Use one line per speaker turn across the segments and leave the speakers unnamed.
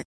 it.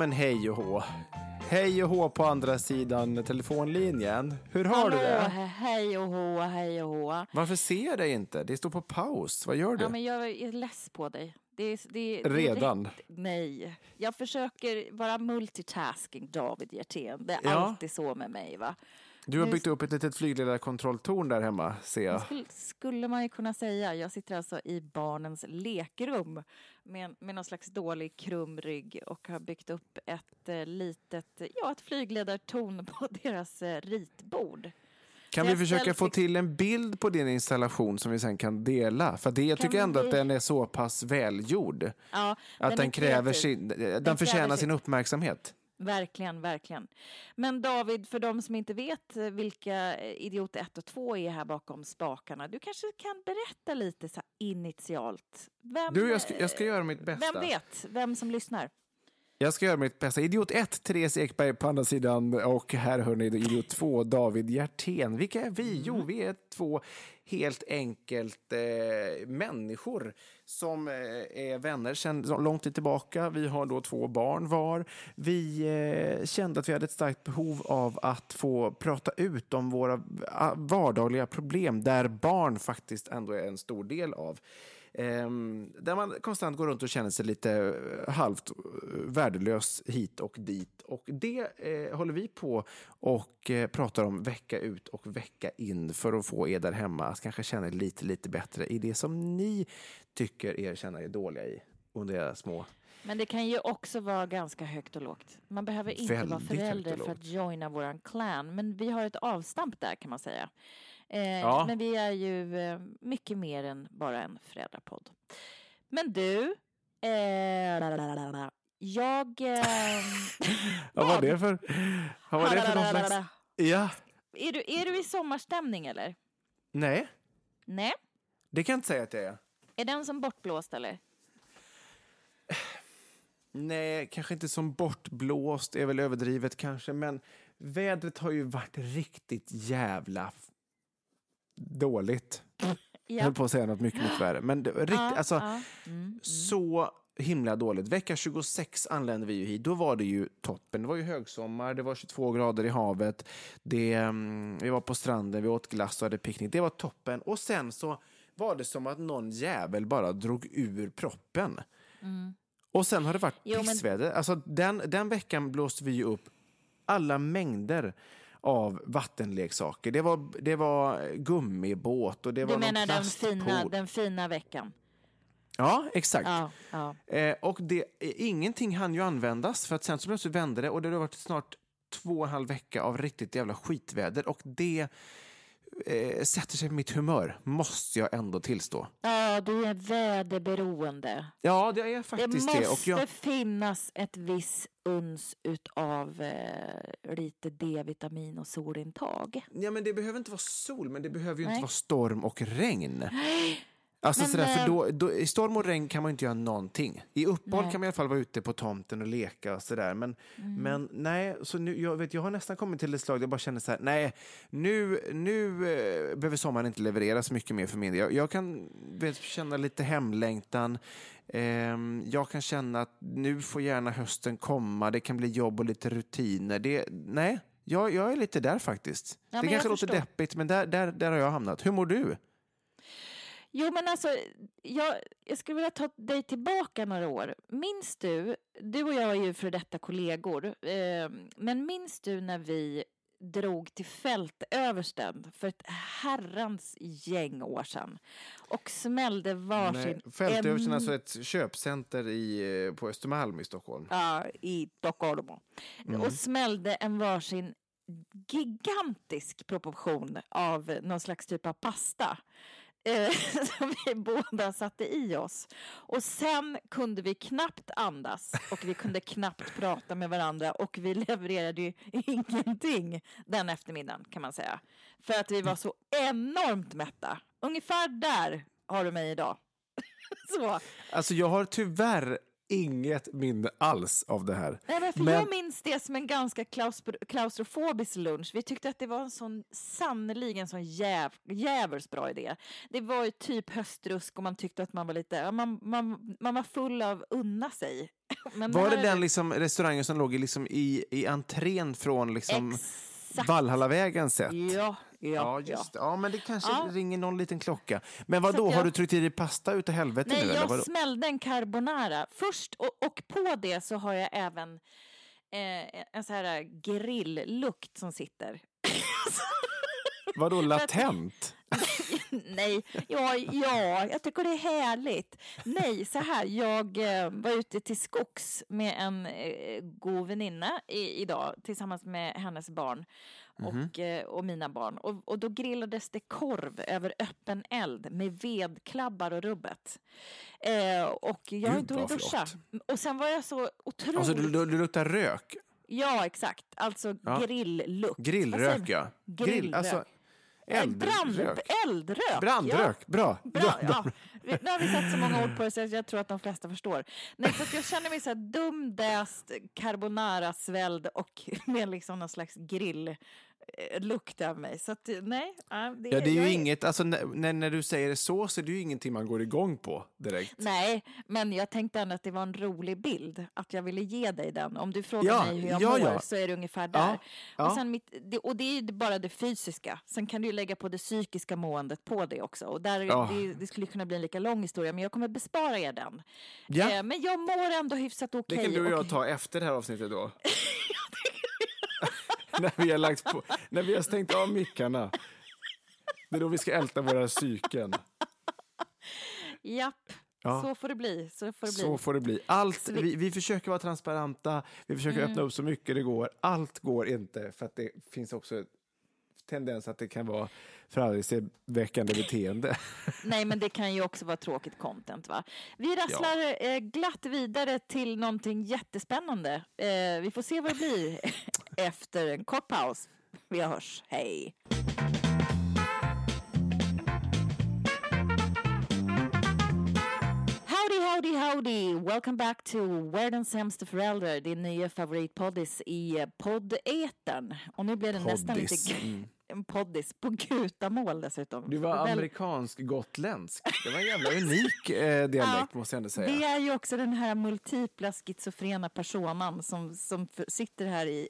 Men hej och hå. Hej och hå på andra sidan telefonlinjen. Hur har du
Hallå,
det?
he- hej och hå, hej och hå.
Varför ser jag dig inte? Det står på paus. Vad gör du?
Ja, men jag är less på dig. Det är, det är, det
Redan?
rikt- Nej. Jag försöker vara multitasking, David Hjertén. Det är
Ja.
alltid så med mig, va?
Du har byggt upp ett litet flygledarkontrolltorn där hemma, ser jag.
skulle, skulle man ju kunna säga. Jag sitter alltså i barnens lekrum med, med någon slags dålig krum rygg och har byggt upp ett eh, litet, ja ett flygledartorn på deras eh, ritbord.
Kan vi försöka få till en bild på din installation som vi sen kan dela? För det, jag tycker ändå att den är så pass välgjord.
Ja,
Att den,
är
kräver sin, den,
kräver
förtjänar
sin
uppmärksamhet.
Verkligen, verkligen. Men David, för de som inte vet eh, vilka eh, Idiot 1 och 2 är här bakom spakarna, du kanske kan berätta lite så initialt? Vem,
Du, jag ska,
eh,
jag ska göra mitt bästa.
Vem vet vem som lyssnar?
Jag ska göra mitt bästa. Idiot 1, Therese Ekberg på andra sidan och här hör ni Idiot 2, David Hjertén. Vilka är vi? Jo, vi är två helt enkelt eh, människor som eh, är vänner sedan lång tid tillbaka. Vi har då två barn var. Vi eh, kände att vi hade ett starkt behov av att få prata ut om våra ah, vardagliga problem där barn faktiskt ändå är en stor del av. Ehm, där man konstant går runt och känner sig lite eh, halvt eh, värdelös hit och dit. Och det eh, håller vi på och pratar om vecka ut och vecka in för att få er där hemma att kanske känna er lite, lite bättre i det som ni tycker er känna er dåliga i under era små
Men det kan ju också vara ganska högt och lågt. Man behöver inte vara
Väldigt
förälder för att joina våran clan. Men vi har ett avstamp där kan man säga. Eh,
Ja.
Men vi är ju eh, mycket mer än bara en föräldrapodd. Men du, eh, jag... Eh,
Vad var det för, vad var det för någon slags... Ja,
är, du, är du i sommarstämning eller?
nej,
Nej?
det kan jag inte säga att jag är.
Är den som bortblåst eller?
Nej, kanske inte som bortblåst är väl överdrivet kanske, men vädret har ju varit riktigt jävla dåligt. Jag höll på att säga något mycket, mycket värre. Men det, rikt,
Ja,
alltså,
ja. Mm, mm.
så himla dåligt. Vecka 26 anlände vi ju hit. Då var det ju toppen. Det var ju högsommar, det var 22 grader i havet. Det, mm, vi var på stranden, vi åt glass och hade picknick. Det var toppen. Och sen så var det som att någon jävel bara drog ur proppen. Och sen har det varit
Jo, men-
pissväder. Alltså, den, den veckan blåste vi ju upp alla mängder av vattenleksaker. Det var, det var gummibåt och det var
Du menar den fina, den fina veckan?
Ja, exakt.
Ja, ja.
Eh, och det, ingenting hann ju användas för att sen så plötsligt vände det och det har varit snart två och en halv vecka av riktigt jävla skitväder och det eh, sätter sig på mitt humör, måste jag ändå tillstå.
ja, du är väderberoende.
Ja, det är
Det
faktiskt
måste
det. Och jag,
finnas ett visst uns utav eh, lite D-vitamin och solintag.
ja, men det behöver inte vara sol, men det behöver ju
Nej.
inte vara storm och regn. Alltså
Men,
sådär, för
eh,
då, då, I storm och regn kan man inte göra någonting. I uppehåll
Nej.
kan man i alla fall vara ute på tomten och leka och sådär. Men,
Mm.
men nej, så nu, jag, vet, jag har nästan kommit till ett slag där jag bara känner så här, nej, nu, nu eh, behöver sommaren inte leverera så mycket mer för min del. Jag, jag kan vet, känna lite hemlängtan. Ehm, jag kan känna att nu får gärna hösten komma, det kan bli jobb och lite rutiner. Det, nej, jag, jag är lite där faktiskt.
Ja,
det kanske låter deppigt, men där, där, där har jag hamnat. Hur mår du?
Jo, men alltså, jag, jag skulle vilja ta dig tillbaka några år. Minns du, du och jag är ju för detta kollegor, eh, men minns du när vi drog till fältöversten för ett herrans gäng år sedan och smällde varsin...
Fältöversten,
en-
alltså ett köpcenter i, eh, på Östermalm i Stockholm.
Ja, i Stockholm.
Mm.
Och smällde en varsin gigantisk proportion av någon slags typ av pasta. Eh, som vi båda satte i oss. Och sen kunde vi knappt andas och vi kunde knappt prata med varandra och vi levererade ju ingenting den eftermiddagen kan man säga. För att vi var så enormt mätta. Ungefär där har du mig idag. så.
Alltså jag har tyvärr inget minne alls av det här.
Nej, men för
Men-
Jag minns det som en ganska klaustro- klaustrofobisk lunch. Vi tyckte att det var en sån sannerligen sån jäv, jävels bra idé. Det var ju typ höstrusk och man tyckte att man var lite, man, man, man var full av unna sig. Men
Var det
här-
den liksom, restaurangen som låg i, liksom, i, i entrén från liksom,
Exakt.
Valhallavägen sett?
Ja, ja,
Ja, just det. Ja, men det kanske
Ja.
ringer någon liten klocka. Men vad då
att
har
jag-
du tryckt i dig pasta utav helvete
Nej,
nu eller
jag smällde en carbonara först och, och på det så har jag även eh, en så här grilllukt som sitter.
Vadå latent?
Nej, ja, ja, jag tycker det är härligt. Nej, så här, jag eh, var ute till skogs med en eh, god väninna i, idag tillsammans med hennes barn och, eh, och mina barn. Och, och då grillades det korv över öppen eld med vedklabbar och rubbet. Eh, och jag har inte hunnit duscha. Och sen var jag så otroligt...
Alltså du, du, du luktar rök.
Ja, exakt. Alltså
Ja.
grilllukt.
Grillrök ja.
man?
Grill, alltså
Brand,
eldrök.
eldrök. ja.
Brandrök, bra.
Bra, ja. Nu har vi satt så många ord på det så jag tror att de flesta förstår. Nej, för att jag känner mig så här dumdäst, carbonara-svälld och med liksom någon slags grill lukt av mig. Så att, nej. ja, Det,
Ja, det är ju inget, alltså när, när- du säger det så, så är det ju ingenting man går igång på direkt.
Nej, men jag tänkte ändå att det var en rolig bild, att jag ville ge dig den. Om du frågar
Ja,
mig hur jag
ja,
mår så är det ungefär där. Och, sen mitt, det, och det är ju bara det fysiska. Sen kan du ju lägga på det psykiska måendet på det också. Och där, det, det skulle kunna bli en lika lång historia, men jag kommer bespara er den.
Ja.
Eh, men jag mår ändå hyfsat okej.
Det kan du och jag
och-
ta efter det här avsnittet då. när, vi har lagt på, när vi har stängt av mickarna. Det är då vi ska älta våra psyken.
Japp,
Ja.
så får det bli. Så får det bli.
Så får det bli. Allt,
vi-
vi, vi försöker vara transparenta, vi försöker öppna upp så mycket det går. Allt går inte, för att det finns också tendens att det kan vara förargelseväckande beteende.
Nej, men det kan ju också vara tråkigt content. va? Vi rasslar eh, glatt vidare till någonting jättespännande. Eh, vi får se vad det blir efter en kort paus. Vi hörs. Hej! Howdy, howdy, howdy! Welcome back to Världens sämsta förälder, din nya favoritpoddis i eh, poddetern. Och nu blev det nästan lite...
Poddis. Mm.
En poddis på gutamål dessutom.
Du var amerikansk-gotländsk. Det var en jävla unik eh, dialekt måste jag ändå säga.
Det är ju också den här multipla schizofrena personan som, som sitter här i,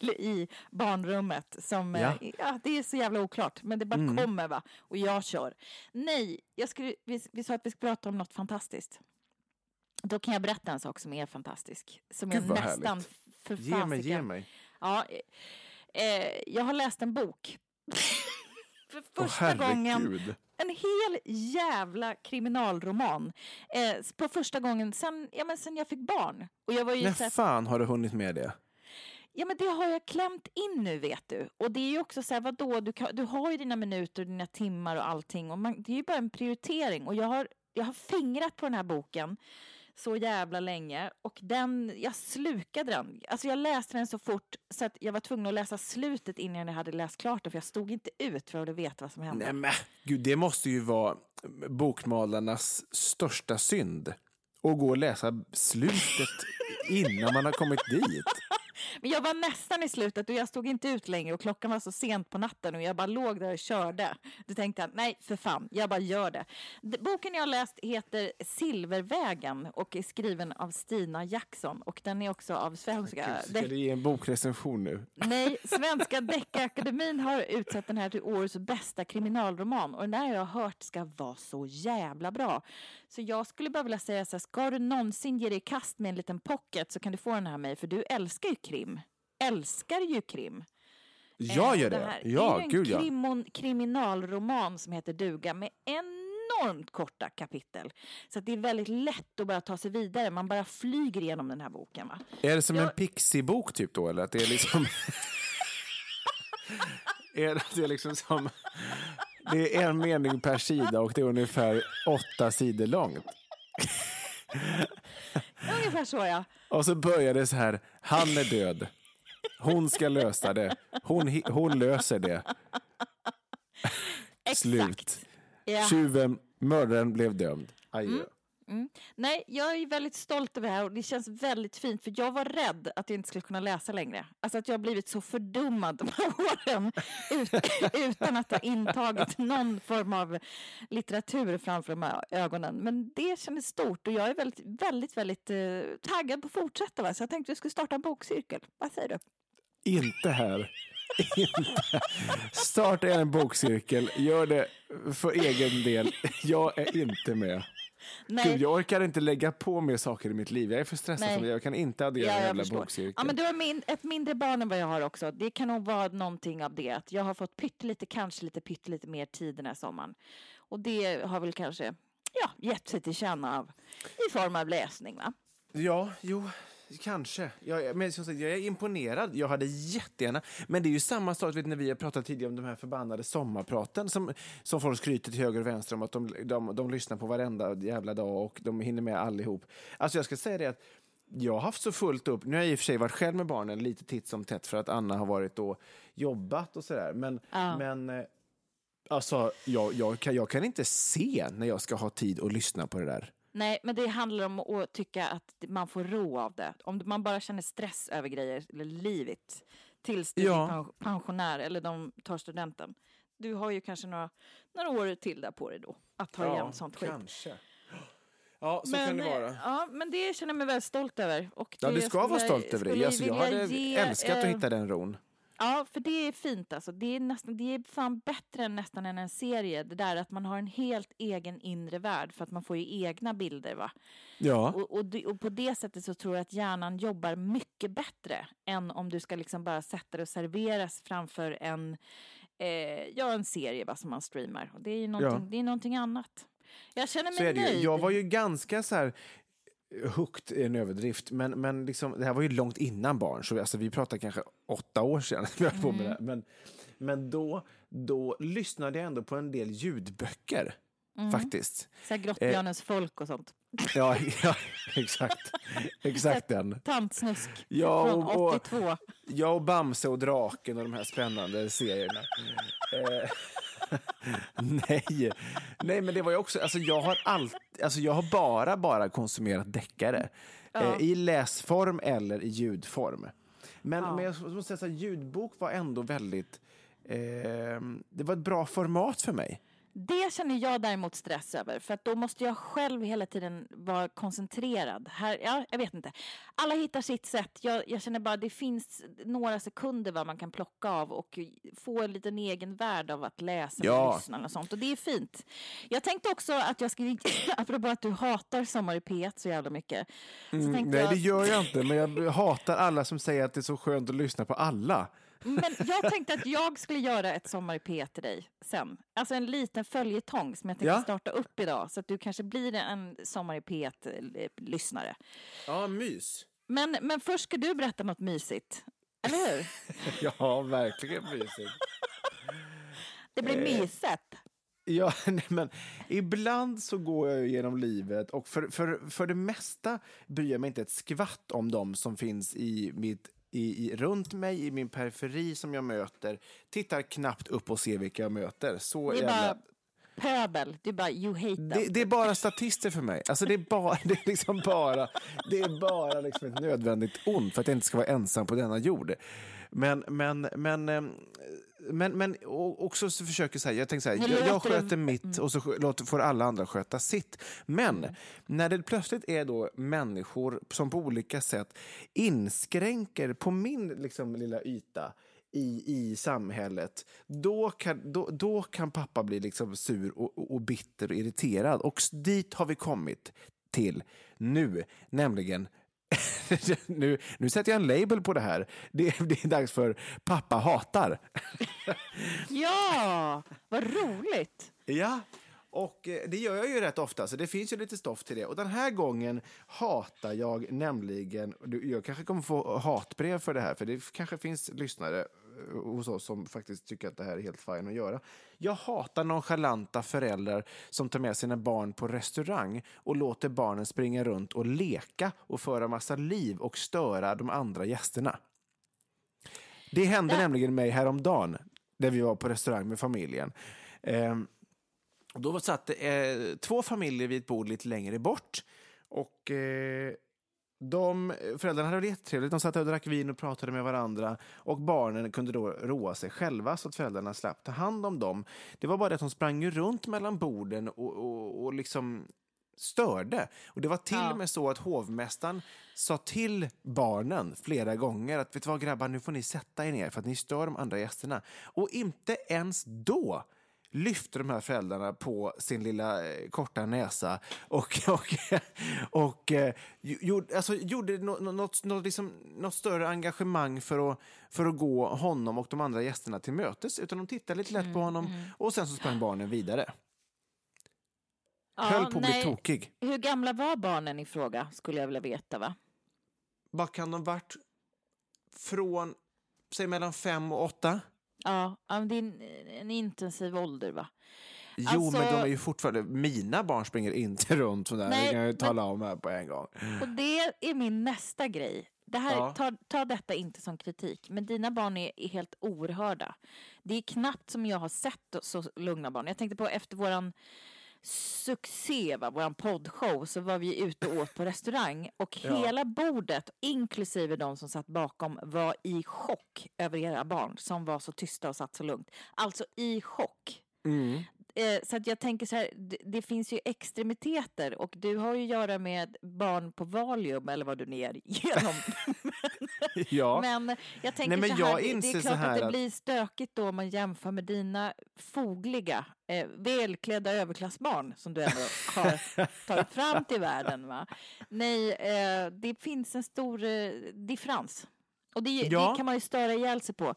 i barnrummet. Som,
Ja.
ja. ja, det är så jävla oklart, men det bara
Mm.
kommer va. Och jag kör. Nej, jag skulle, vi, vi sa att vi skulle prata om något fantastiskt. Då kan jag berätta en sak som är fantastisk. Som
Gud,
jag nästan
härligt.
för
Ge mig, ge mig.
Ja, eh, jag har läst en bok. för första gången
herregud.
en hel jävla kriminalroman. Eh, på första gången sen, ja, men sen jag fick barn. Och jag var ju
När
så här,
fan har du hunnit med det?
ja men det har jag klämt in nu vet du. Och det är ju också så här, vadå, du, kan, du har ju dina minuter och dina timmar och allting. Och man, det är ju bara en prioritering. Och jag har, jag har fingrat på den här boken så jävla länge och den, jag slukade den. Alltså jag läste den så fort så att jag var tvungen att läsa slutet innan jag hade läst klart det för jag stod inte ut för att veta vad som hände.
Nej, men, gud, det måste ju vara bokmalarnas största synd. Att gå och läsa slutet innan man har kommit dit.
Men jag var nästan i slutet och jag stod inte ut längre och klockan var så sent på natten och jag bara låg där och körde. Då tänkte jag, nej för fan, jag bara gör det. Boken jag har läst heter Silvervägen och är skriven av Stina Jackson och den är också av Svenska...
Ska du ge en bokrecension nu?
Nej, Svenska Deckarakademin har utsett den här till årets bästa kriminalroman och den där har jag hört ska vara så jävla bra. Så jag skulle bara vilja säga så här, ska du någonsin ge dig i kast med en liten pocket så kan du få den här av mig för du älskar ju krim. Älskar ju krim.
Jag
Eh,
gör det.
här
Ja,
är ju en krimon, kriminalroman som heter Duga med enormt korta kapitel. Så det är väldigt lätt att bara ta sig vidare. Man bara flyger igenom den här boken. Va?
Är det som
Jag-
en Pixie-bok typ då? Eller att det är liksom... är det, det är liksom som... Det är en mening per sida och det är ungefär åtta sidor långt.
Ungefär så ja.
Och så börjar det så här, han är död. Hon ska lösa det. Hon, hon löser det.
Exakt.
Slut.
Ja.
Tjuven, mördaren blev dömd. Adjö. Mm.
Nej, jag är väldigt stolt över det här och det känns väldigt fint för jag var rädd att jag inte skulle kunna läsa längre. Alltså att jag har blivit så fördummad de här åren utan att ha intagit någon form av litteratur framför de här ögonen. Men det kändes stort och jag är väldigt, väldigt, väldigt eh, taggad på att fortsätta. Va? Så jag tänkte att vi skulle starta en bokcirkel. Vad säger du?
Inte här. Inte. Starta en bokcirkel, gör det för egen del. Jag är inte med.
Nej.
Gud, jag orkar inte lägga på mer saker i mitt liv. Jag är för stressad.
Nej.
det. Jag kan inte addera
Ja,
en jävla
förstår.
bokcirkel.
Ja, men du har min, ett mindre barn än vad jag har också. Det kan nog vara någonting av det. Att jag har fått pyttelite, kanske lite pyttelite mer tid den här sommaren. Och det har väl kanske ja, gett sig till känna av, i form av läsning. Va?
Ja, jo, kanske. Jag, men som sagt, jag är imponerad. Jag hade jättegärna... Men det är ju samma sak vet, när vi har pratat tidigare om de här förbannade sommarpraten som, som folk skryter till höger och vänster om att de, de, de lyssnar på varenda jävla dag och de hinner med allihop. Alltså jag ska säga det att jag har haft så fullt upp. Nu har jag i och för sig varit själv med barnen lite titt som tätt för att Anna har varit och jobbat och sådär. Men,
Ja.
men eh, alltså, jag, jag, kan, jag kan inte se när jag ska ha tid att lyssna på det där.
Nej, men det handlar om att tycka att man får ro av det. Om man bara känner stress över grejer, eller livet, tills du
Ja.
är pen- pensionär eller de tar studenten. Du har ju kanske några, några år till där på dig då, att ta igen sånt skit.
kanske. Ja, så kan det
eh,
vara.
Ja, men det känner jag mig väldigt stolt över. Och
Ja, du ska vara stolt över det. Alltså, jag hade
ge,
älskat att
eh,
hitta den ron.
Ja, för det är fint alltså. Det är, nästan, det är fan bättre än nästan än en serie. Det där att man har en helt egen inre värld för att man får ju egna bilder va.
Ja.
Och, och, och på det sättet så tror jag att hjärnan jobbar mycket bättre än om du ska liksom bara sätta det och serveras framför en, eh, ja, en serie va, som man streamar. Och det är ju någonting,
Ja.
det är någonting annat. Jag känner mig nöjd.
Jag var ju ganska så här hooked är en överdrift, men, men liksom, det här var ju långt innan barn, så alltså, vi pratar kanske åtta år sedan. vi höll på med det. här. Men, men då, då lyssnade jag ändå på en del ljudböcker, faktiskt.
Så Grottbjörnens folk och sånt.
Ja, ja exakt. Exakt den.
Tantsnusk
Ja,
från
och- och-
82.
Jag och Bamse och draken och de här spännande serierna. Eh, nej. nej, men det var ju också... Alltså jag, har allt, alltså jag har bara, bara konsumerat deckare. Eh, I läsform eller i ljudform. Men, men jag måste säga så här, ljudbok var ändå väldigt... eh, det var ett bra format för mig.
Det känner jag däremot stress över, för att då måste jag själv hela tiden vara koncentrerad. Här, ja, jag vet inte. Alla hittar sitt sätt. Jag, jag känner bara att det finns några sekunder vad man kan plocka av och få en liten egen värld av att läsa
Ja.
och lyssna och sånt. Och det är fint. Jag tänkte också att jag skulle, apropå att du hatar Sommar i P1 så jävla mycket. Så
Mm, Nej,
jag,
det gör jag inte, men jag hatar alla som säger att det är så skönt att lyssna på alla.
Men jag tänkte att jag skulle göra ett Sommar i P1 till dig sen. Alltså en liten följetong som jag tänkte
Ja.
starta upp idag så att du kanske blir en Sommar i P1-lyssnare.
Ja, mys.
Men, men först ska du berätta något mysigt, eller hur?
Ja, verkligen mysigt.
Det blir
Eh.
myset.
Ja, nej, men ibland så går jag genom livet och för, för, för det mesta bryr jag mig inte ett skvatt om dem som finns i mitt i, i, runt mig, i min periferi som jag möter. Tittar knappt upp och ser vilka jag möter. Så
Det är
jävla...
bara pöbel. Du bara, you hate them.
Det, det är bara statister för mig. Alltså det är bara, det är liksom bara, det är bara liksom ett nödvändigt ont för att jag inte ska vara ensam på denna jord. Men, men, men, ehm, men, men också så försöker säga, jag tänker så här, jag, jag sköter mitt och så låter, får alla andra sköta sitt. Men när det plötsligt är då människor som på olika sätt inskränker på min liksom, lilla yta i, i samhället, då kan, då, då kan pappa bli liksom sur och, och, bitter och irriterad. Och dit har vi kommit till nu, nämligen nu, nu sätter jag en label på det här. Det, det är dags för pappa hatar.
Ja, vad roligt.
Ja, och eh, det gör jag ju rätt ofta, så det finns ju lite stoff till det. Och den här gången hatar jag nämligen, jag kanske kommer få hatbrev för det här, för det kanske finns lyssnare hos oss som faktiskt tycker att det här är helt fine att göra. Jag hatar nonchalanta föräldrar som tar med sina barn på restaurang och låter barnen springa runt och leka och föra massa liv och störa de andra gästerna. Det hände
Ja.
nämligen mig häromdagen när vi var på restaurang med familjen. Ehm, och då satt eh, två familjer vid ett bord lite längre bort. Och eh, de, föräldrarna hade det jättetrevligt. De satt och drack vin och pratade med varandra. Och barnen kunde då roa sig själva så att föräldrarna slapp ta hand om dem. Det var bara det att de sprang runt mellan borden och, och, och liksom störde. Och det var till
Ja.
och med så att hovmästaren sa till barnen flera gånger att vet du vad grabbar, nu får ni sätta er ner för att ni stör de andra gästerna. Och inte ens då lyfte de här föräldrarna på sin lilla eh, korta näsa och, och, och eh, gjorde, alltså, gjorde nå- nå- något, något, liksom, något större engagemang för att, för att gå honom och de andra gästerna till mötes. Utan de tittade lite lätt på honom och sen så sprang barnen vidare.
Ja,
Höll på att bli
nej.
tokig.
Hur gamla var barnen i fråga, skulle jag vilja veta. va?
Vad kan de varit från, säg mellan fem och åtta?
Ja, det är en, en intensiv ålder, va?
Jo,
Alltså-
men de är ju fortfarande... Mina barn springer inte runt sådär,
Nej,
det kan jag ju
men-
tala om här på en gång.
Och det är min nästa grej. Det här,
Ja.
ta, ta detta inte som kritik, men dina barn är, är helt oerhörda. Det är knappt som jag har sett så lugna barn. Jag tänkte på efter våran succé, va, våran poddshow, så var vi ute och åt på restaurang och
Ja.
hela bordet, inklusive de som satt bakom, var i chock över era barn som var så tysta och satt så lugnt. Alltså i chock.
Mm.
Eh, så att jag tänker så här, det, det finns ju extremiteter och du har ju att göra med barn på Valium eller vad du ner genom.
Ja.
Men jag tänker
Nej, men
så här, det- det är klart att det
att-
blir stökigt då om man jämför med dina fogliga, eh, välklädda överklassbarn som du ändå har tagit fram till världen. Va? Nej, eh, det finns en stor eh, differens. Och det,
Ja.
det kan man ju störa ihjäl sig på.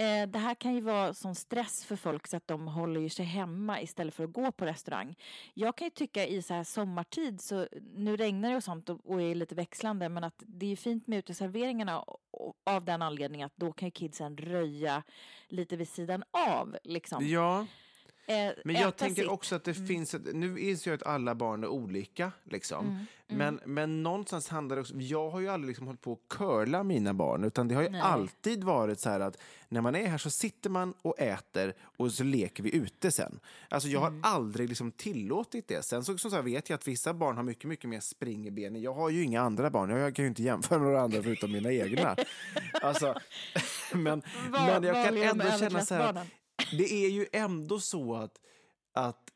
Eh, det här kan ju vara sån stress för folk så att de håller ju sig hemma istället för att gå på restaurang. Jag kan ju tycka i så här sommartid, så nu regnar det och sånt och, och är lite växlande, men att det är fint med uteserveringarna av den anledningen att då kan ju kidsen röja lite vid sidan av. Liksom.
Ja
eh,
Men jag tänker
sitt. Mm.
också att det finns, ett, nu inser jag att alla barn är olika, liksom.
Mm,
Men, men någonstans handlar det också, jag har ju aldrig liksom hållit på att curla mina barn, utan det har ju
Nej.
alltid varit så här att när man är här så sitter man och äter och så leker vi ute sen. Alltså jag har
Mm.
aldrig liksom tillåtit det. Sen så, så, här vet jag att vissa barn har mycket, mycket mer spring i benen. Jag har ju inga andra barn, jag kan ju inte jämföra med några andra förutom mina egna. Alltså, men,
Var-
men jag kan ändå känna så här. Det är ju ändå så att, att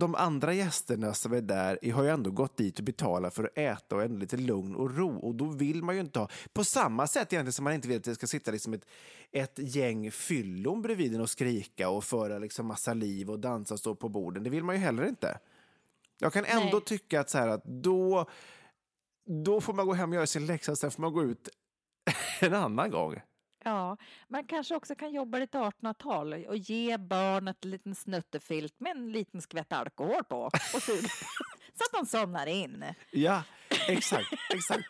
de andra gästerna som är där har ju ändå gått dit och betalat för att äta och ändå lite lugn och ro. Och då vill man ju inte ha... På samma sätt egentligen som man inte vill att det ska sitta liksom ett, ett gäng fyllon bredvid en och skrika och föra liksom massa liv och dansa och stå på borden. Det vill man ju heller inte. Jag kan ändå
Nej.
tycka att så här att då, då får man gå hem och göra sin läxa och sen får man gå ut en annan gång.
Ja, man kanske också kan jobba lite 1800-tal och ge barnet en liten snuttefilt med en liten skvätt alkohol på och suga så att de somnar in.
Ja, exakt, exakt.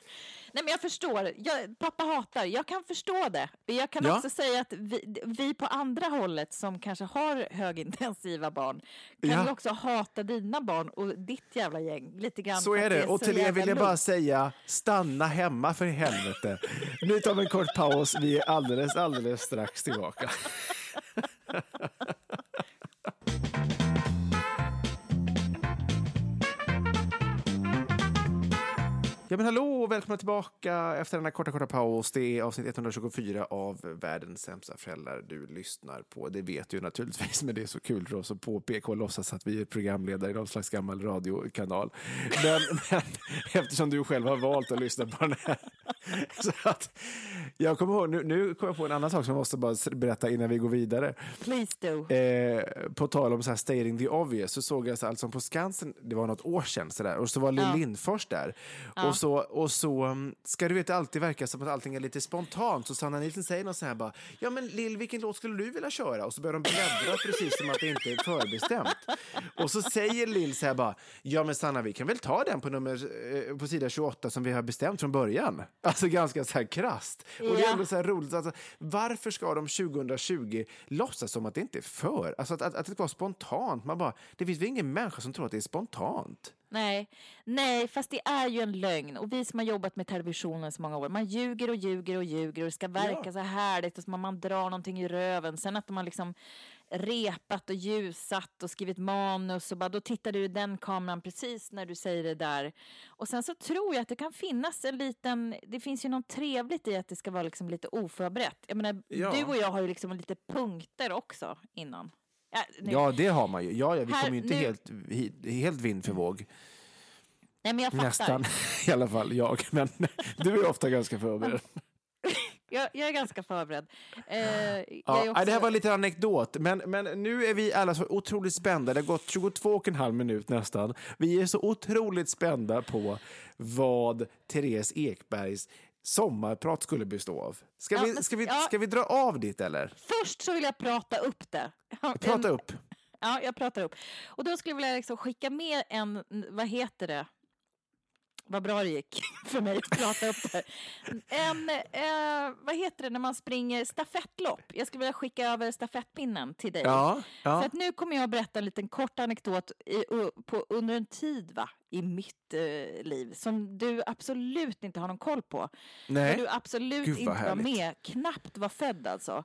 Nej, men jag förstår. Jag, pappa hatar. Jag kan förstå det. Jag kan
Ja.
också säga att vi, vi på andra hållet som kanske har högintensiva barn kan
Ja.
ju också hata dina barn och ditt jävla gäng lite grann.
Så är det. Och till er vill jag bara säga, stanna hemma för helvete. Nu tar vi en kort paus. Vi är alldeles, alldeles strax tillbaka. Ja men hallå och välkomna tillbaka efter denna korta, korta paus. Det är avsnitt 124 av Världens sämsta föräldrar du lyssnar på. Det vet du naturligtvis, men det är så kul för oss att påpeka och låtsas att vi är programledare i någon slags gammal radiokanal. Men, men eftersom du själv har valt att lyssna på den här. Så att, jag kommer ihåg, nu, nu kommer jag på en annan sak som jag måste bara berätta innan vi går vidare.
Please do.
Eh, på tal om så här stating the obvious så såg jag så alltså på Skansen, det var något år sedan så där, och så var Lill
Ja.
Lindfors där. Och så, och så um, ska du veta alltid verka som att allting är lite spontant. Så Sanna Nilsson säger något så här bara, ja men Lill vilken låt skulle du vilja köra? Och så börjar de bläddra precis som att det inte är förbestämt. Och så säger Lill så här bara, ja men Sanna vi kan väl ta den på nummer, eh, på sida 28 som vi har bestämt från början. Alltså ganska så här krasst. Och det är
Ja.
ändå så här roligt. Alltså, varför ska de 2020 låtsas som att det inte är för? Alltså att, att, att det ska vara spontant. Man bara, det finns väl ingen människa som tror att det är spontant?
Nej, nej, fast det är ju en lögn. Och vi som har jobbat med televisionen så många år, man ljuger och ljuger och ljuger och det ska verka
Ja.
så härligt och så man, man drar någonting i röven. Sen att har liksom repat och ljusat och skrivit manus och bara då tittar du i den kameran precis när du säger det där. Och sen så tror jag att det kan finnas en liten, det finns ju något trevligt i att det ska vara liksom lite oförberett. Jag menar,
Ja.
du och jag har ju liksom lite punkter också innan. Ja,
Ja, det har man ju. Ja, ja vi kommer ju inte
nu-
helt, helt vind för vågg.
nej men jag fattar.
Nästan, i alla fall jag. Men du är ofta ganska förberedd.
Jag, jag är ganska förberedd. Eh,
Ja,
också-
Det här var lite anekdot, men, men nu är vi alla så otroligt spända. Det har gått 22 och en halv minut nästan. Vi är så otroligt spända på vad Therese Ekbergs sommarprat skulle bestå av. Ska,
Ja,
vi, ska, vi,
ja.
ska vi dra av dit eller?
Först så vill jag prata upp det.
Prata
En-
upp.
Ja, jag pratar upp. Och då skulle jag vilja liksom skicka med en, vad heter det? Vad bra det gick för mig att prata upp det. En, eh, vad heter det när man springer stafettlopp? Jag skulle vilja skicka över stafettpinnen till dig.
Ja,
För
ja.
att nu kommer jag att berätta en liten kort anekdot i, på, under en tid va, i mitt eh, liv som du absolut inte har någon koll på. Där
Nej.
du absolut inte var
härligt.
med, knappt var född alltså.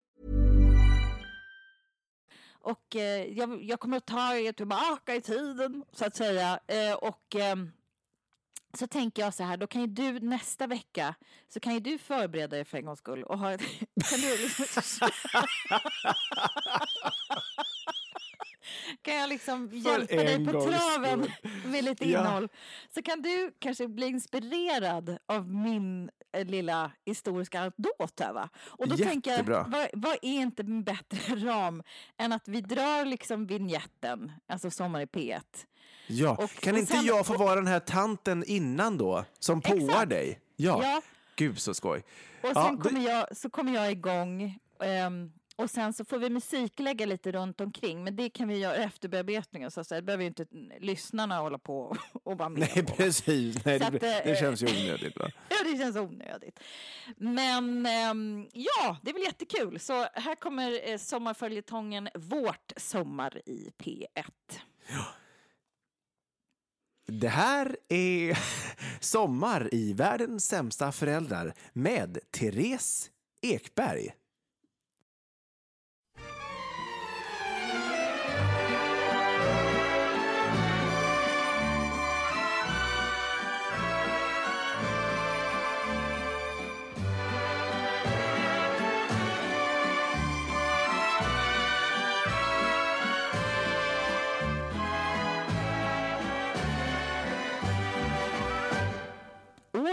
Och eh, jag, jag kommer att ta er tillbaka i tiden, så att säga. Eh, och eh, så tänker jag så här, då kan ju du nästa vecka, så kan ju du förbereda dig för en gångs skull och ha... Kan du liksom, kan jag liksom hjälpa dig på traven
skull.
med lite
Ja.
innehåll? Så kan du kanske bli inspirerad av min eh, lilla historiska anekdot här va? Och då tänker jag,
Jättebra.
vad, vad är inte en bättre ram än att vi drar liksom vignetten, alltså Sommar i P1.
Ja,
Och-
kan
och
inte
sen-
jag få vara den här tanten innan då, som påar
Exakt.
dig? Ja.
Ja.
Gud så skoj.
Och
Ja,
sen
då-
kommer jag, så kommer jag igång. ehm, och sen så får vi musiklägga lite runt omkring. Men det kan vi göra efter bearbetningen. Så att säga. Det behöver ju inte lyssnarna hålla på och vara med
Nej,
på.
precis. Nej, det,
att, eh,
det känns ju onödigt. Va?
Ja, det känns onödigt. Men ehm, ja, det är väl jättekul. Så här kommer eh, sommarföljetongen Vårt sommar i P1.
Det här är Sommar i världens sämsta föräldrar med Therese Ekberg.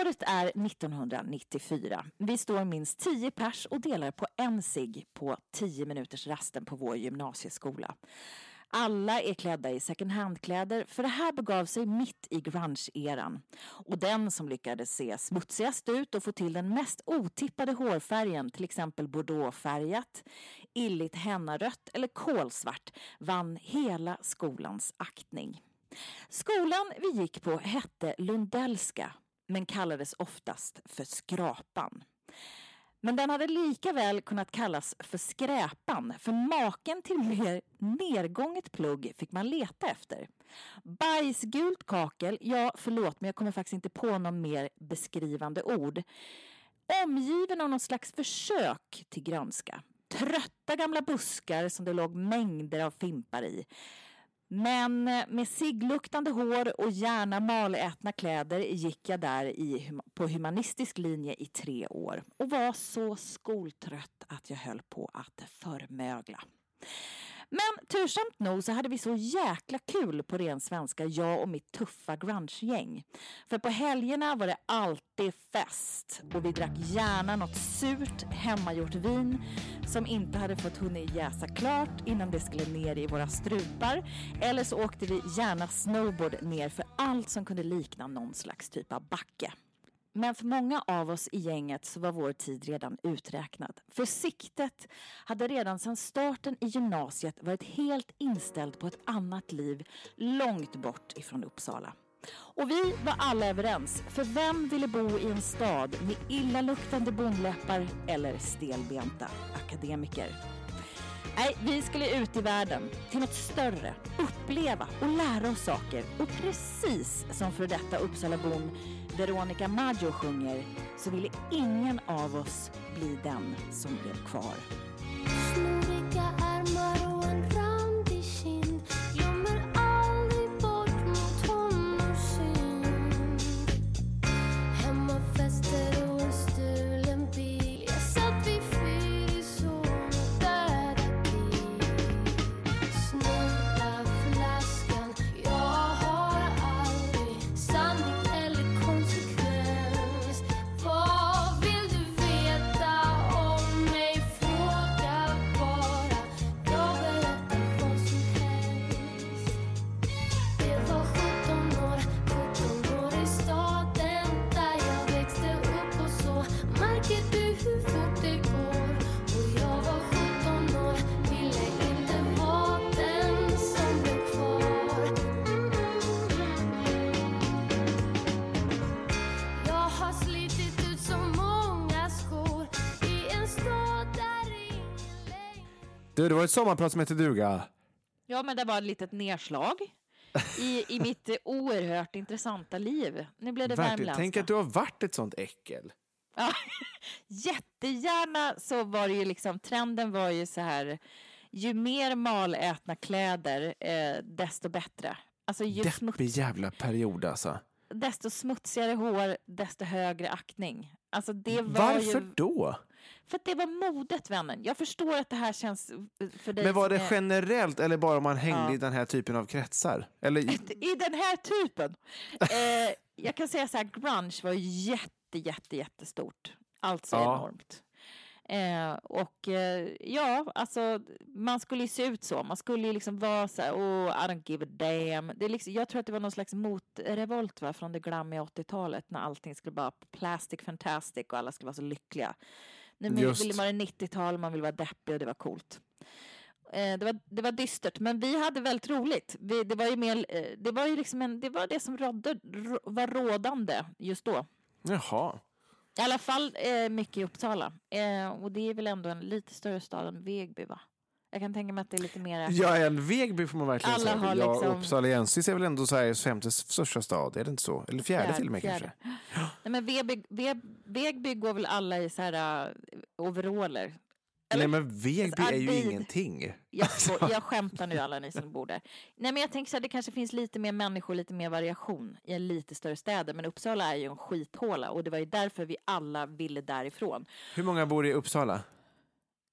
Året är 1994. Vi står minst 10 pers och delar på en cigg på 10 minuters rasten på vår gymnasieskola. Alla är klädda i second hand-kläder för det här begav sig mitt i grunge-eran. Och den som lyckades se smutsigast ut och få till den mest otippade hårfärgen, till exempel bordeauxfärgat, illigt hennarött eller kolsvart, vann hela skolans aktning. Skolan vi gick på hette Lundellska men kallades oftast för Skrapan. Men den hade lika väl kunnat kallas för Skräpan för maken till mer nergånget plugg fick man leta efter. Bajsgult kakel, ja förlåt men jag kommer faktiskt inte på någon mer beskrivande ord. Omgiven av någon slags försök till grönska. Trötta gamla buskar som det låg mängder av fimpar i. Men eh, med ciggluktande hår och gärna malätna kläder gick jag där i, på humanistisk linje i tre år och var så skoltrött att jag höll på att förmögla. Men tursamt nog så hade vi så jäkla kul på ren svenska, jag och mitt tuffa grunge-gäng. För på helgerna var det alltid fest och vi drack gärna något surt hemmagjort vin som inte hade fått hunnit jäsa klart innan det skulle ner i våra strupar. Eller så åkte vi gärna snowboard ner för allt som kunde likna någon slags typ av backe. Men för många av oss i gänget så var vår tid redan uträknad. För siktet hade redan sedan starten i gymnasiet varit helt inställt på ett annat liv långt bort ifrån Uppsala. Och vi var alla överens, för vem ville bo i en stad med illaluktande bondläppar eller stelbenta akademiker? Nej, vi skulle ut i världen, till något större, uppleva och lära oss saker. Och precis som för detta Uppsalabon Veronica Maggio sjunger så ville ingen av oss bli den som blev kvar.
Snoriga ärmar Du,
det var ett sommarprat som hette duga.
Ja, men det var ett litet nedslag i, i mitt oerhört intressanta liv. Nu blev det
Verkligen.
värmländska.
Tänk att du har varit ett sånt äckel.
Ja, jättegärna så var det ju liksom, trenden var ju så här, ju mer malätna kläder, eh, desto bättre. Alltså ju
Deppig
smuts,
jävla period alltså.
desto smutsigare hår, desto högre aktning. Alltså det var
Varför
ju,
då?
För att det var modet, vännen. Jag förstår att det här känns eh, för dig
Men var det generellt eller bara om man hängde
Ja.
i den här typen av kretsar? Eller,
i den här typen. Eh, jag kan säga så här, grunge var jätte, jätte, jättestort. Alltså
Ja.
enormt. Eh, och eh, ja, alltså man skulle ju se ut så. Man skulle ju liksom vara så här, oh, I don't give a damn. Det är liksom, jag tror att det var någon slags motrevolt va, från det glammiga 80-talet när allting skulle vara plastic fantastic och alla skulle vara så lyckliga. Nu
Just.
vill man det 90-tal, man vill vara deppig och det var coolt. Eh, det, var, det var dystert, men vi hade väldigt roligt. Vi, det var ju mer, eh, det var ju liksom en, det var det som rådde, rå- var rådande just då.
jaha.
I alla fall eh, mycket i Uppsala. Eh, och det är väl ändå en lite större stad än Vegby va? Jag kan tänka mig att det är lite mer...
Ja, en Vegby får man verkligen
Alla
säga.
har
Ja,
liksom-
Uppsaliensis är väl ändå Sveriges femte största stad, är det inte så? Eller fjärde, till och med
fjärde.
kanske?
Nej, men Vegby, Veg, Vegby går väl alla i så här uh, overaller.
Nej, men Vegby
Alltså,
är ju
Arvid-
ingenting.
Jag, skå- jag skämtar nu alla ni som bor där. Nej men jag tänker så här, det kanske finns lite mer människor, lite mer variation i en lite större städer. Men Uppsala är ju en skithåla och det var ju därför vi alla ville därifrån.
Hur många bor i Uppsala?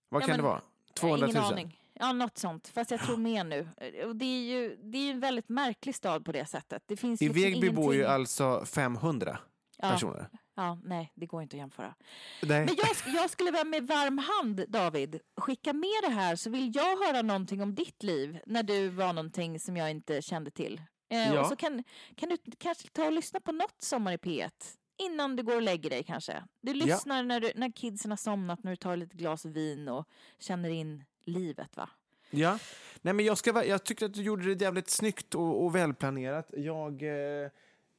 Vad
Ja,
kan
men-
det vara? 200 000?
Ingen aning. Ja, något sånt. Fast jag tror mer nu. Och det är ju det är en väldigt märklig stad på det sättet. Det finns
I
liksom
Vegby bor ju
ingenting-
alltså 500
Ja.
personer.
Ja, nej, det går inte att jämföra.
Nej.
Men jag, jag skulle med varm hand, David, skicka med det här så vill jag höra någonting om ditt liv när du var någonting som jag inte kände till. Eh,
Ja.
Och så kan, kan du kanske ta och lyssna på något Sommar i P1 innan du går och lägger dig kanske. Du lyssnar när, du, när kidsen har somnat, när du tar lite glas vin och känner in livet va?
Ja. Nej, men jag, ska, jag tycker att du gjorde det jävligt snyggt och, och välplanerat. Jag, eh,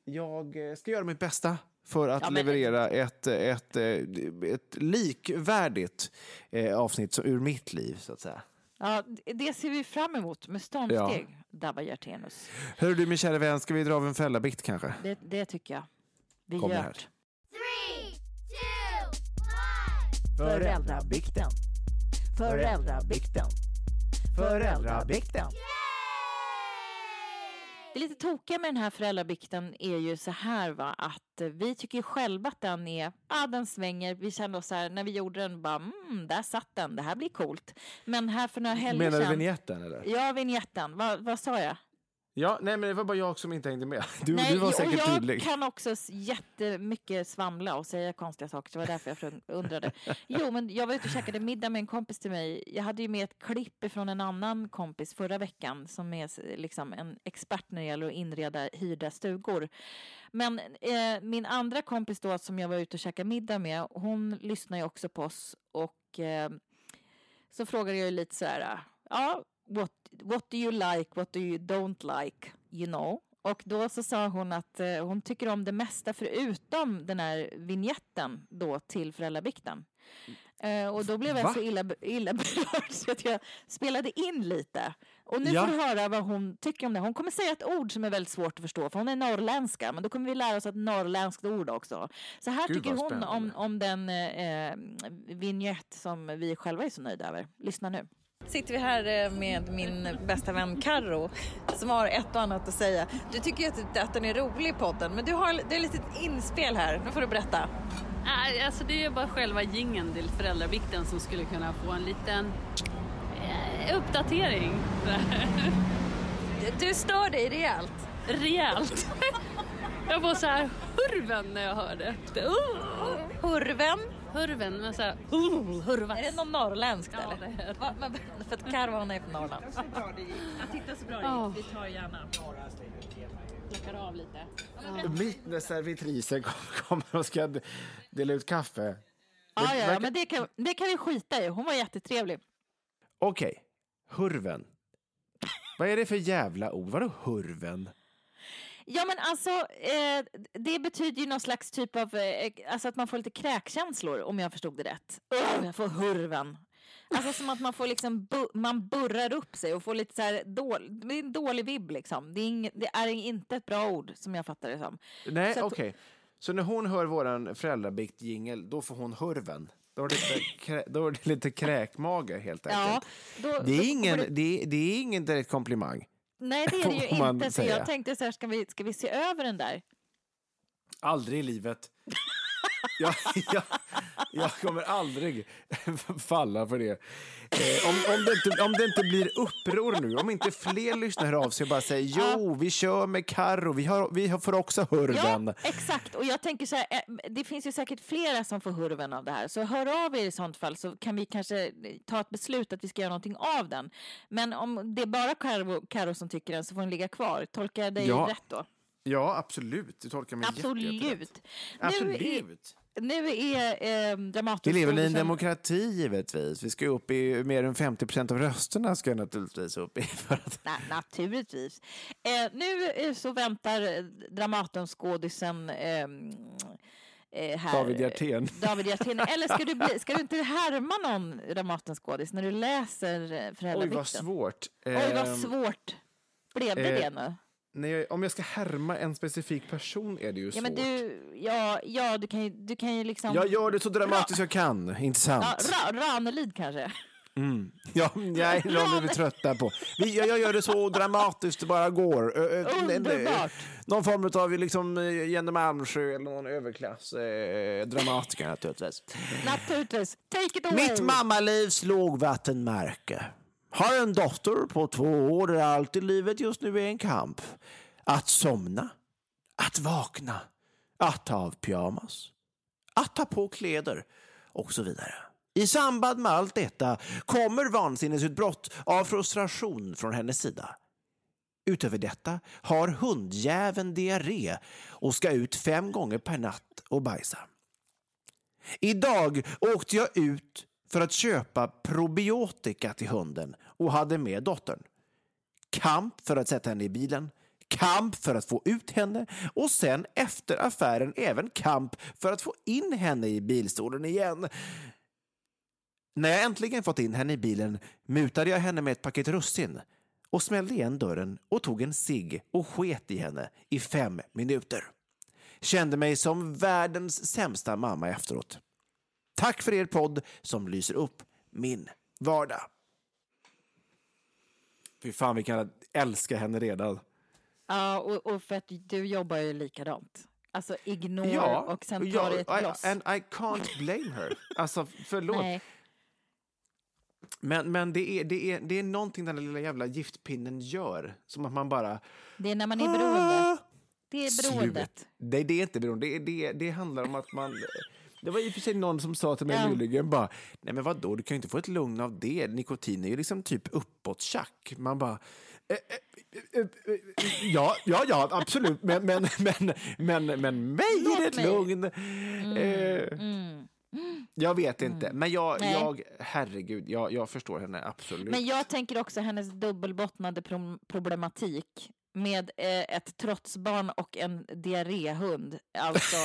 jag ska göra mitt bästa för att
Ja, men-
leverera ett, ett, eh, ett likvärdigt eh, avsnitt ur mitt liv, så att säga.
Ja, det ser vi fram emot med stormsteg, Dabba Hjertenus.
Hör du, min kära vän, ska vi dra av en fällabikt kanske?
Det, det tycker jag. Vi
Kom
gör
one.
Föräldrabikten. Föräldrabikten. Föräldrabikten. Det lite tokiga med den här föräldrabikten är ju så här va, att eh, vi tycker ju själva att den är, ja den svänger, vi kände oss så här, när vi gjorde den bara, mm, där satt den, det här blir coolt. Men här för några helger
Menar du
sedan,
vignetten eller?
ja vignetten, vad, vad sa jag?
Ja, nej men det var bara jag som inte hängde med. Du,
Nej,
du var
och
säkert
jag
tydlig.
kan också jättemycket svamla och säga konstiga saker, så det var därför jag undrade. Jo, men jag var ute och käkade middag med en kompis till mig. Jag hade ju med ett klipp från en annan kompis förra veckan som är liksom en expert när det gäller att inreda hyrda stugor. Men eh, min andra kompis då som jag var ute och käkade middag med, hon lyssnar ju också på oss och eh, så frågade jag ju lite så här, ja, what, what do you like, what do you don't like, you know? Och då så sa hon att eh, hon tycker om det mesta förutom den här vignetten då till föräldrabikten. Eh, och då blev jag
Va?
så illa, illa berörd så att jag spelade in lite. Och nu
Ja.
får du höra vad hon tycker om det. Hon kommer säga ett ord som är väldigt svårt att förstå för hon är norrländska men då kommer vi lära oss ett norrländskt ord också. Så här
Gud,
tycker hon om, om den eh, vignett som vi själva är så nöjda över. Lyssna nu. Sitter vi här eh, med min bästa vän Karro som har ett och annat att säga. Du tycker ju att, att den är rolig podden men du har det är ett litet inspel här. Nu får du berätta.
Alltså det är bara själva gingen till föräldravikten som skulle kunna få en liten eh, uppdatering.
Du stör dig rejält.
Rejält. Jag får så här hurven när jag hör det. uh,
Hurven.
Hurven, men så här hurvas.
Är det någon norrländskt
Ja,
eller?
det är det.
Va, va, för att Karro hon är från Norrland.
Ja.
Vi tar gärna. Plockar av lite.
Mitt när servitrisen kom- kommer och ska dela ut kaffe.
Ja, ja,
verkar-
ja, men det kan, det kan vi skita i. Hon var jättetrevlig.
Okej, hurven. Vad är det för jävla ord? Vadå hurven?
Ja, men alltså, eh, det betyder ju någon slags typ av, eh, alltså att man får lite kräkkänslor om jag förstod det rätt. Ugh, jag får hurven. Alltså som att man får liksom, bu- man burrar upp sig och får lite så här dålig, det är en dålig vibb liksom. Det är, inget, det är inte ett bra ord som jag fattar det som.
Nej, okej.
att-
Så när hon hör våran föräldrabikt-jingel, då får hon hurven? Då är det lite, krä, då är det lite kräkmage helt
Ja,
enkelt.
då,
Det är, ingen,
det-
det, är, det är ingen direkt komplimang.
Nej, det är det ju inte. Så jag tänkte så här, ska vi, ska vi se över den där?
Aldrig i livet. Jag, jag, jag kommer aldrig falla för det. Eh, om, om, det inte, om det inte blir uppror nu, om inte fler lyssnar av sig och bara säger jo, vi kör med Karro, vi, har, vi får också hurven.
Ja, exakt. Och jag tänker så här, eh, det finns ju säkert flera som får hurven av det här. Så hör av er i sånt fall så kan vi kanske ta ett beslut att vi ska göra någonting av den. Men om det är bara Karo som tycker den så får den ligga kvar. Tolkar jag dig
Ja.
rätt då?
Ja, absolut. Du tolkar mig jätte- jätterätt.
Absolut. Nu är,
Absolut.
nu är eh,
Vi
Dramaten...
lever i en demokrati givetvis. Vi ska upp i mer än 50 procent av rösterna ska naturligtvis upp i. För att...
Nej, naturligtvis. Eh, nu eh, så väntar eh, Dramatenskådisen eh, eh, här.
David Hjertén.
David Hjertén. Eller ska du, bli, ska du inte härma någon Dramatenskådis när du läser eh,
Oj,
Föräldravikten?
vad svårt.
Oj,
Ehm,
vad svårt. Blev det det nu?
Jag, om jag ska härma en specifik person är det ju
Ja,
svårt.
men du, ja, ja, du kan ju, du kan ju liksom...
Jag gör det så dramatiskt jag kan, inte sant?
Ja, Ra, Ranelid kanske?
Ja, nej, de är vi trötta på. Vi, jag, gör det så dramatiskt det bara går.
Underbart.
Någon form av liksom, eh, Jenny Malmsjö eller någon överklass eh, dramatiker naturligtvis.
Naturligtvis. Take it away.
Mitt mammalivs lågvattenmärke. Har en dotter på två år där allt i livet just nu är en kamp. Att somna, att vakna, att ta av pyjamas, att ta på kläder och så vidare. I samband med allt detta kommer vansinnesutbrott av frustration från hennes sida. Utöver detta har hundjäveln diarré och ska ut fem gånger per natt och bajsa. Idag åkte jag ut för att köpa probiotika till hunden och hade med dottern. Kamp för att sätta henne i bilen, kamp för att få ut henne och sen efter affären även kamp för att få in henne i bilstolen igen. När jag äntligen fått in henne i bilen mutade jag henne med ett paket russin och smällde igen dörren och tog en cigg och sket i henne i fem minuter. Kände mig som världens sämsta mamma efteråt. Tack för er podd som lyser upp min vardag. Fy fan, vi kan älska henne redan.
Ja, och, och för att du jobbar ju likadant. Alltså ignore och sen tar det ett
I,
bloss.
and I can't blame her. Alltså, förlåt.
Nej.
Men, men det, är, det, är, det är någonting den där lilla jävla giftpinnen gör. Som att man bara...
Det är när man är beroende.
Ah,
Det är beroendet.
Slut. Nej, det är inte beroende. Det, det, det handlar om att man... Det var i och för sig någon som sa till mig
Ja.
nyligen bara, nej men vadå, du kan ju inte få ett lugn av det. Nikotin är ju liksom typ uppåt tjack. Man bara, eh, eh, eh, eh, ja, ja, ja, absolut, men, men, men, men, men mig är det ett
mig. Mm,
lugn. Eh, Jag vet inte, men jag,
Nej.
jag herregud, jag, jag förstår henne absolut.
Men jag tänker också hennes dubbelbottnade pro- problematik med eh, ett trotsbarn och en diarréhund. Alltså,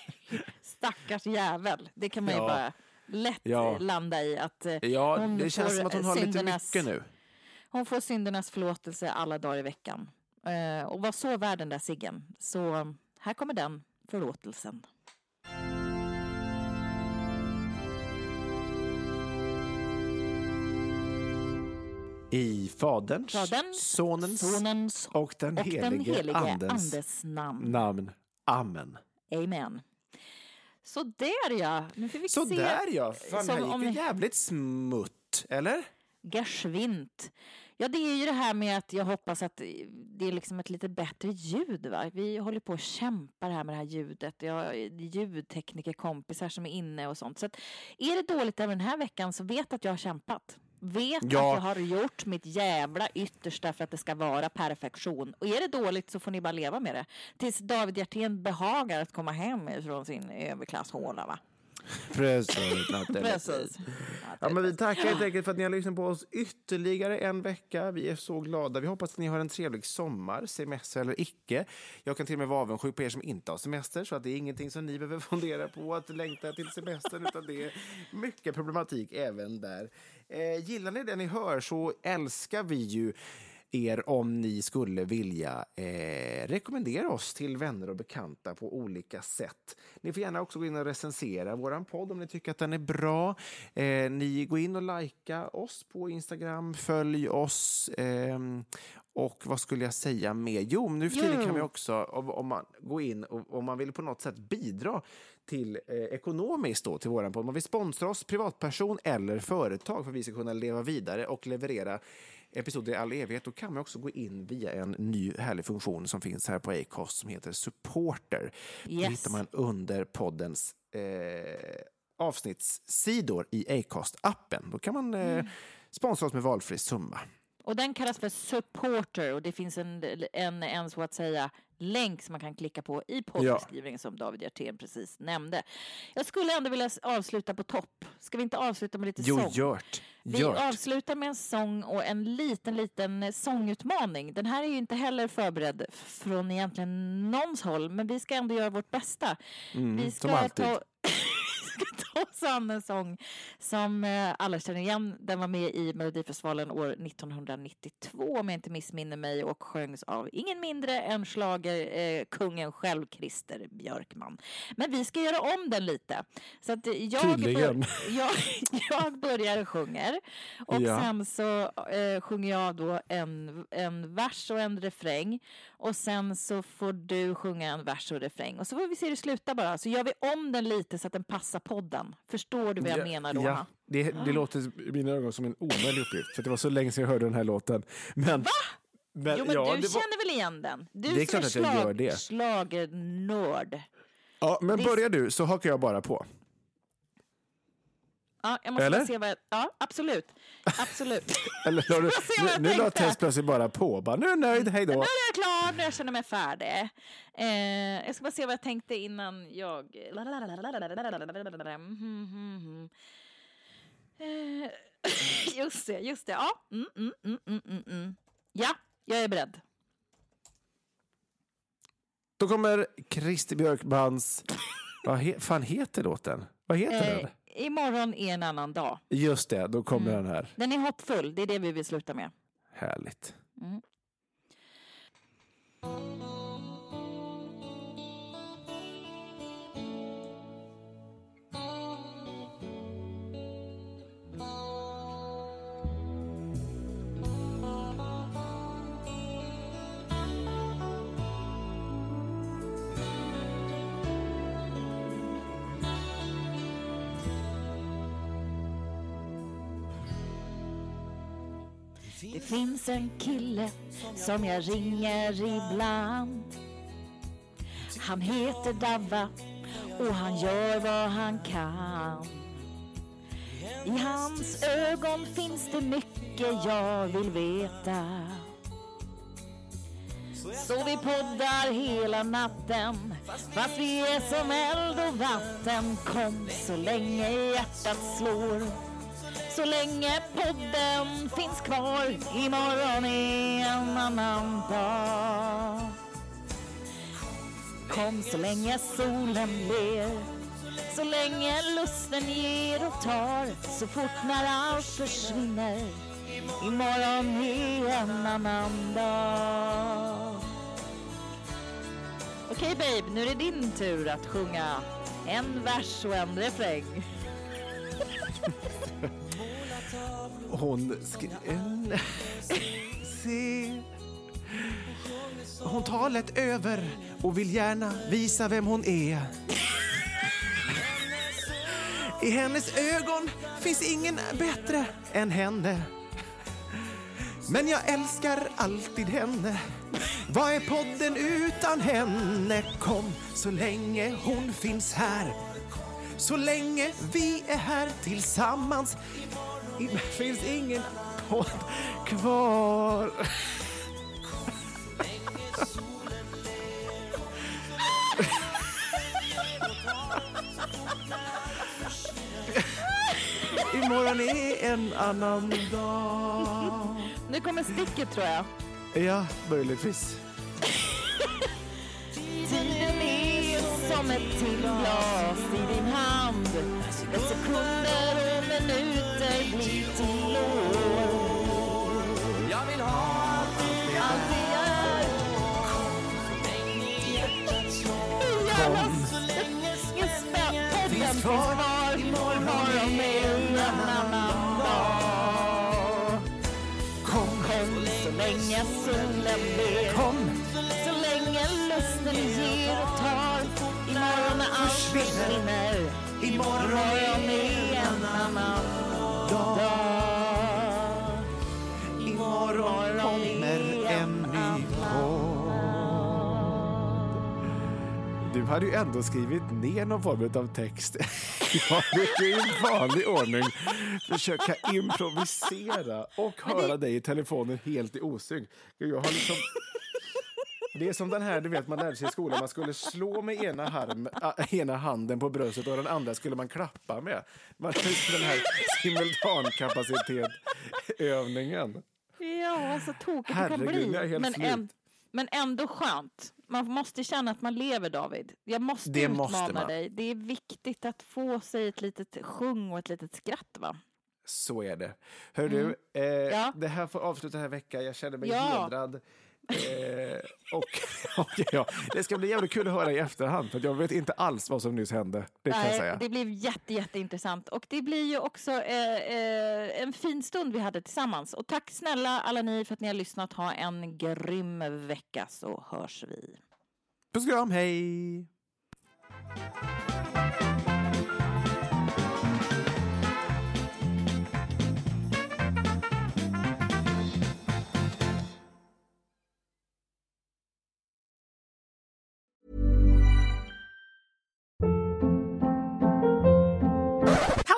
stackars jävel. Det kan man ju
Ja.
bara lätt
Ja.
landa i. att eh,
Ja,
hon
det känns som att hon har lite mycket nu.
Hon får syndernas förlåtelse alla dagar i veckan. Eh, och var så värd den där ciggen. Så här kommer den förlåtelsen.
I Faderns,
Faderns,
Sonens,
Sonens
och den
och
helige,
den helige
Andens,
Andes namn.
namn. Amen.
Amen. Så där ja. Nu får vi
Så
se.
där ja. Fan,
som
här gick
om-
jävligt smutt, eller?
Geschwint. Ja, det är ju det här med att jag hoppas att det är liksom ett lite bättre ljud. Va? Vi håller på att kämpa här med det här ljudet. Jag har ljudteknikerkompisar som är inne och sånt. Så att är det dåligt även den här veckan så vet att jag har kämpat. Vet
Ja.
att jag har gjort mitt jävla yttersta för att det ska vara perfektion. Och är det dåligt så får ni bara leva med det. Tills David Hjertén behagar att komma hem från sin överklasshåla. Va?
Precis. Natte.
Precis.
Ja, men vi tackar helt enkelt för att ni har lyssnat på oss ytterligare en vecka. Vi är så glada. Vi hoppas att ni har en trevlig sommar, semester eller icke. Jag kan till och med vara avundsjuk på er som inte har semester, så att det är ingenting som ni behöver fundera på att längta till semestern, utan det är mycket problematik även där. Eh, gillar ni det ni hör så älskar vi ju er om ni skulle vilja eh, rekommendera oss till vänner och bekanta på olika sätt. Ni får gärna också gå in och recensera vår podd om ni tycker att den är bra. Eh, ni går in och likea oss på Instagram, följ oss. ehm, och vad skulle jag säga mer? Jo, nu för tiden kan vi också, om man går in och om man vill på något sätt bidra till eh, ekonomiskt då, till våran podd. Om man vill sponsra oss, privatperson eller företag för att vi ska kunna leva vidare och leverera episoder i all evighet, då kan man också gå in via en ny härlig funktion som finns här på Acast som heter Supporter. Det
Yes.
hittar man under poddens eh, avsnittssidor i Acast-appen. Då kan man eh, sponsra oss med valfri summa.
Och den kallas för supporter och det finns en, en, en så att säga länk som man kan klicka på i poddbeskrivningen som David Hjertén precis nämnde. Jag skulle ändå vilja avsluta på topp. Ska vi inte avsluta med lite
Jo,
sång?
gjort.
Vi
Gjort.
avslutar med en sång och en liten, liten sångutmaning. Den här är ju inte heller förberedd från egentligen någons håll, men vi ska ändå göra vårt bästa. vi ska
Mm, som alltid.
ta ska ta oss an en sång som eh, alla känner igen. Den var med i Melodifestivalen år 1992 om jag inte missminner mig och sjöngs av ingen mindre än schlager eh, kungen själv, Christer Björkman. Men vi ska göra om den lite. Så att jag,
Tydligen.
jag, jag börjar och sjunger och
Ja.
sen så eh, sjunger jag då en, en vers och en refräng och sen så får du sjunga en vers och refräng och så får vi se hur det slutar bara. Så gör vi om den lite så att den passar podden. Förstår du vad jag
Ja,
menar då?
Ja, det, det låter i mina ögon som en omöjlig uppgift, för det var så länge sedan jag hörde den här låten. Men, Va? Men,
Jo men
ja,
du
det var-
känner väl igen den? Du
Det är klart att jag gör det.
schlagernörd.
Ja, men
Visst.
börjar du så hakar jag bara på.
Ja, jag måste
Eller?
se vad jag... Ja, absolut. Absolut.
Eller
jag
nu, nu la. Tess plötsligt bara på. Bara, nu är jag nöjd, hej då.
Nu är jag klar, nu jag känner mig färdig. Eh, jag ska bara se vad jag tänkte innan jag... Eh, Just det, just det. Ja, mm, mm, mm, mm, mm, mm. ja jag är beredd.
Då kommer Christer Björkmans... Vad he, fan heter låten? Vad heter
Eh,
den?
Imorgon är en annan dag.
Just det, då kommer
Mm.
den här.
Den är hoppfull, det är det vi vill sluta med.
Härligt.
Det finns en kille som jag ringer ibland. Han heter Davva och han gör vad han kan. I hans ögon finns det mycket jag vill veta. Så vi poddar hela natten fast vi är som eld och vatten. Kom så länge hjärtat slår så länge podden finns kvar imorgon är en annan dag Kom så länge solen ler Så länge lusten ger och tar Så fort när allt försvinner Imorgon är en annan dag Okej babe, nu är det din tur att sjunga en vers och en refräng.
Hon skrev... Se. Hon tar lätt över och vill gärna visa vem hon är. I hennes ögon finns ingen bättre än henne. Men jag älskar alltid henne. Vad är podden utan henne? Kom så länge hon finns här. Så länge vi är här tillsammans i- finns ingen podd kvar. Imorgon är en annan dag.
Nu kommer sticket tror jag.
Ja, möjligtvis.
Som ett timglas i din hand. Där sekunder och minuter blir till år.
Jag vill ha allt det
är Jävlar, ingen spänn. Podden finns kvar. Imorgon är en annan dag.
Kom,
Kom så länge solen ler.
kom.
Så länge lusten ger och tar. Imorgon allt försvinner.
Imorgon
är en annan dag.
Imorgon kommer en ny podd. Du hade ju ändå skrivit ner någon form av text. Jag brukar i vanlig ordning försöka improvisera och höra dig i telefonen helt i osynk. Jag har liksom... Det är som den här du vet man lärde sig i skolan, man skulle slå med ena, harm, äh, ena handen på bröstet och den andra skulle man klappa med. Man den här simultankapacitet-övningen.
Ja, så tokigt det kan
Herregud,
bli.
jag är helt
Men,
slut.
äm- men ändå skönt. Man måste känna att man lever, David. Jag måste
Det
utmana
måste man.
dig. Det är viktigt att få sig ett litet sjung och ett litet skratt, va?
Så är det. Hör du, eh,
Ja.
det här får avsluta den här veckan. Jag känner mig
Ja.
hedrad. Eh, och, och, ja, det ska bli jävligt kul att höra i efterhand, för jag vet inte alls vad som nyss hände. Det kan jag säga.
det blev jätte, jätteintressant. Och det blir ju också eh, eh, en fin stund vi hade tillsammans. Och tack snälla alla ni för att ni har lyssnat. Ha en grym vecka så hörs vi.
Puss och kram, hej!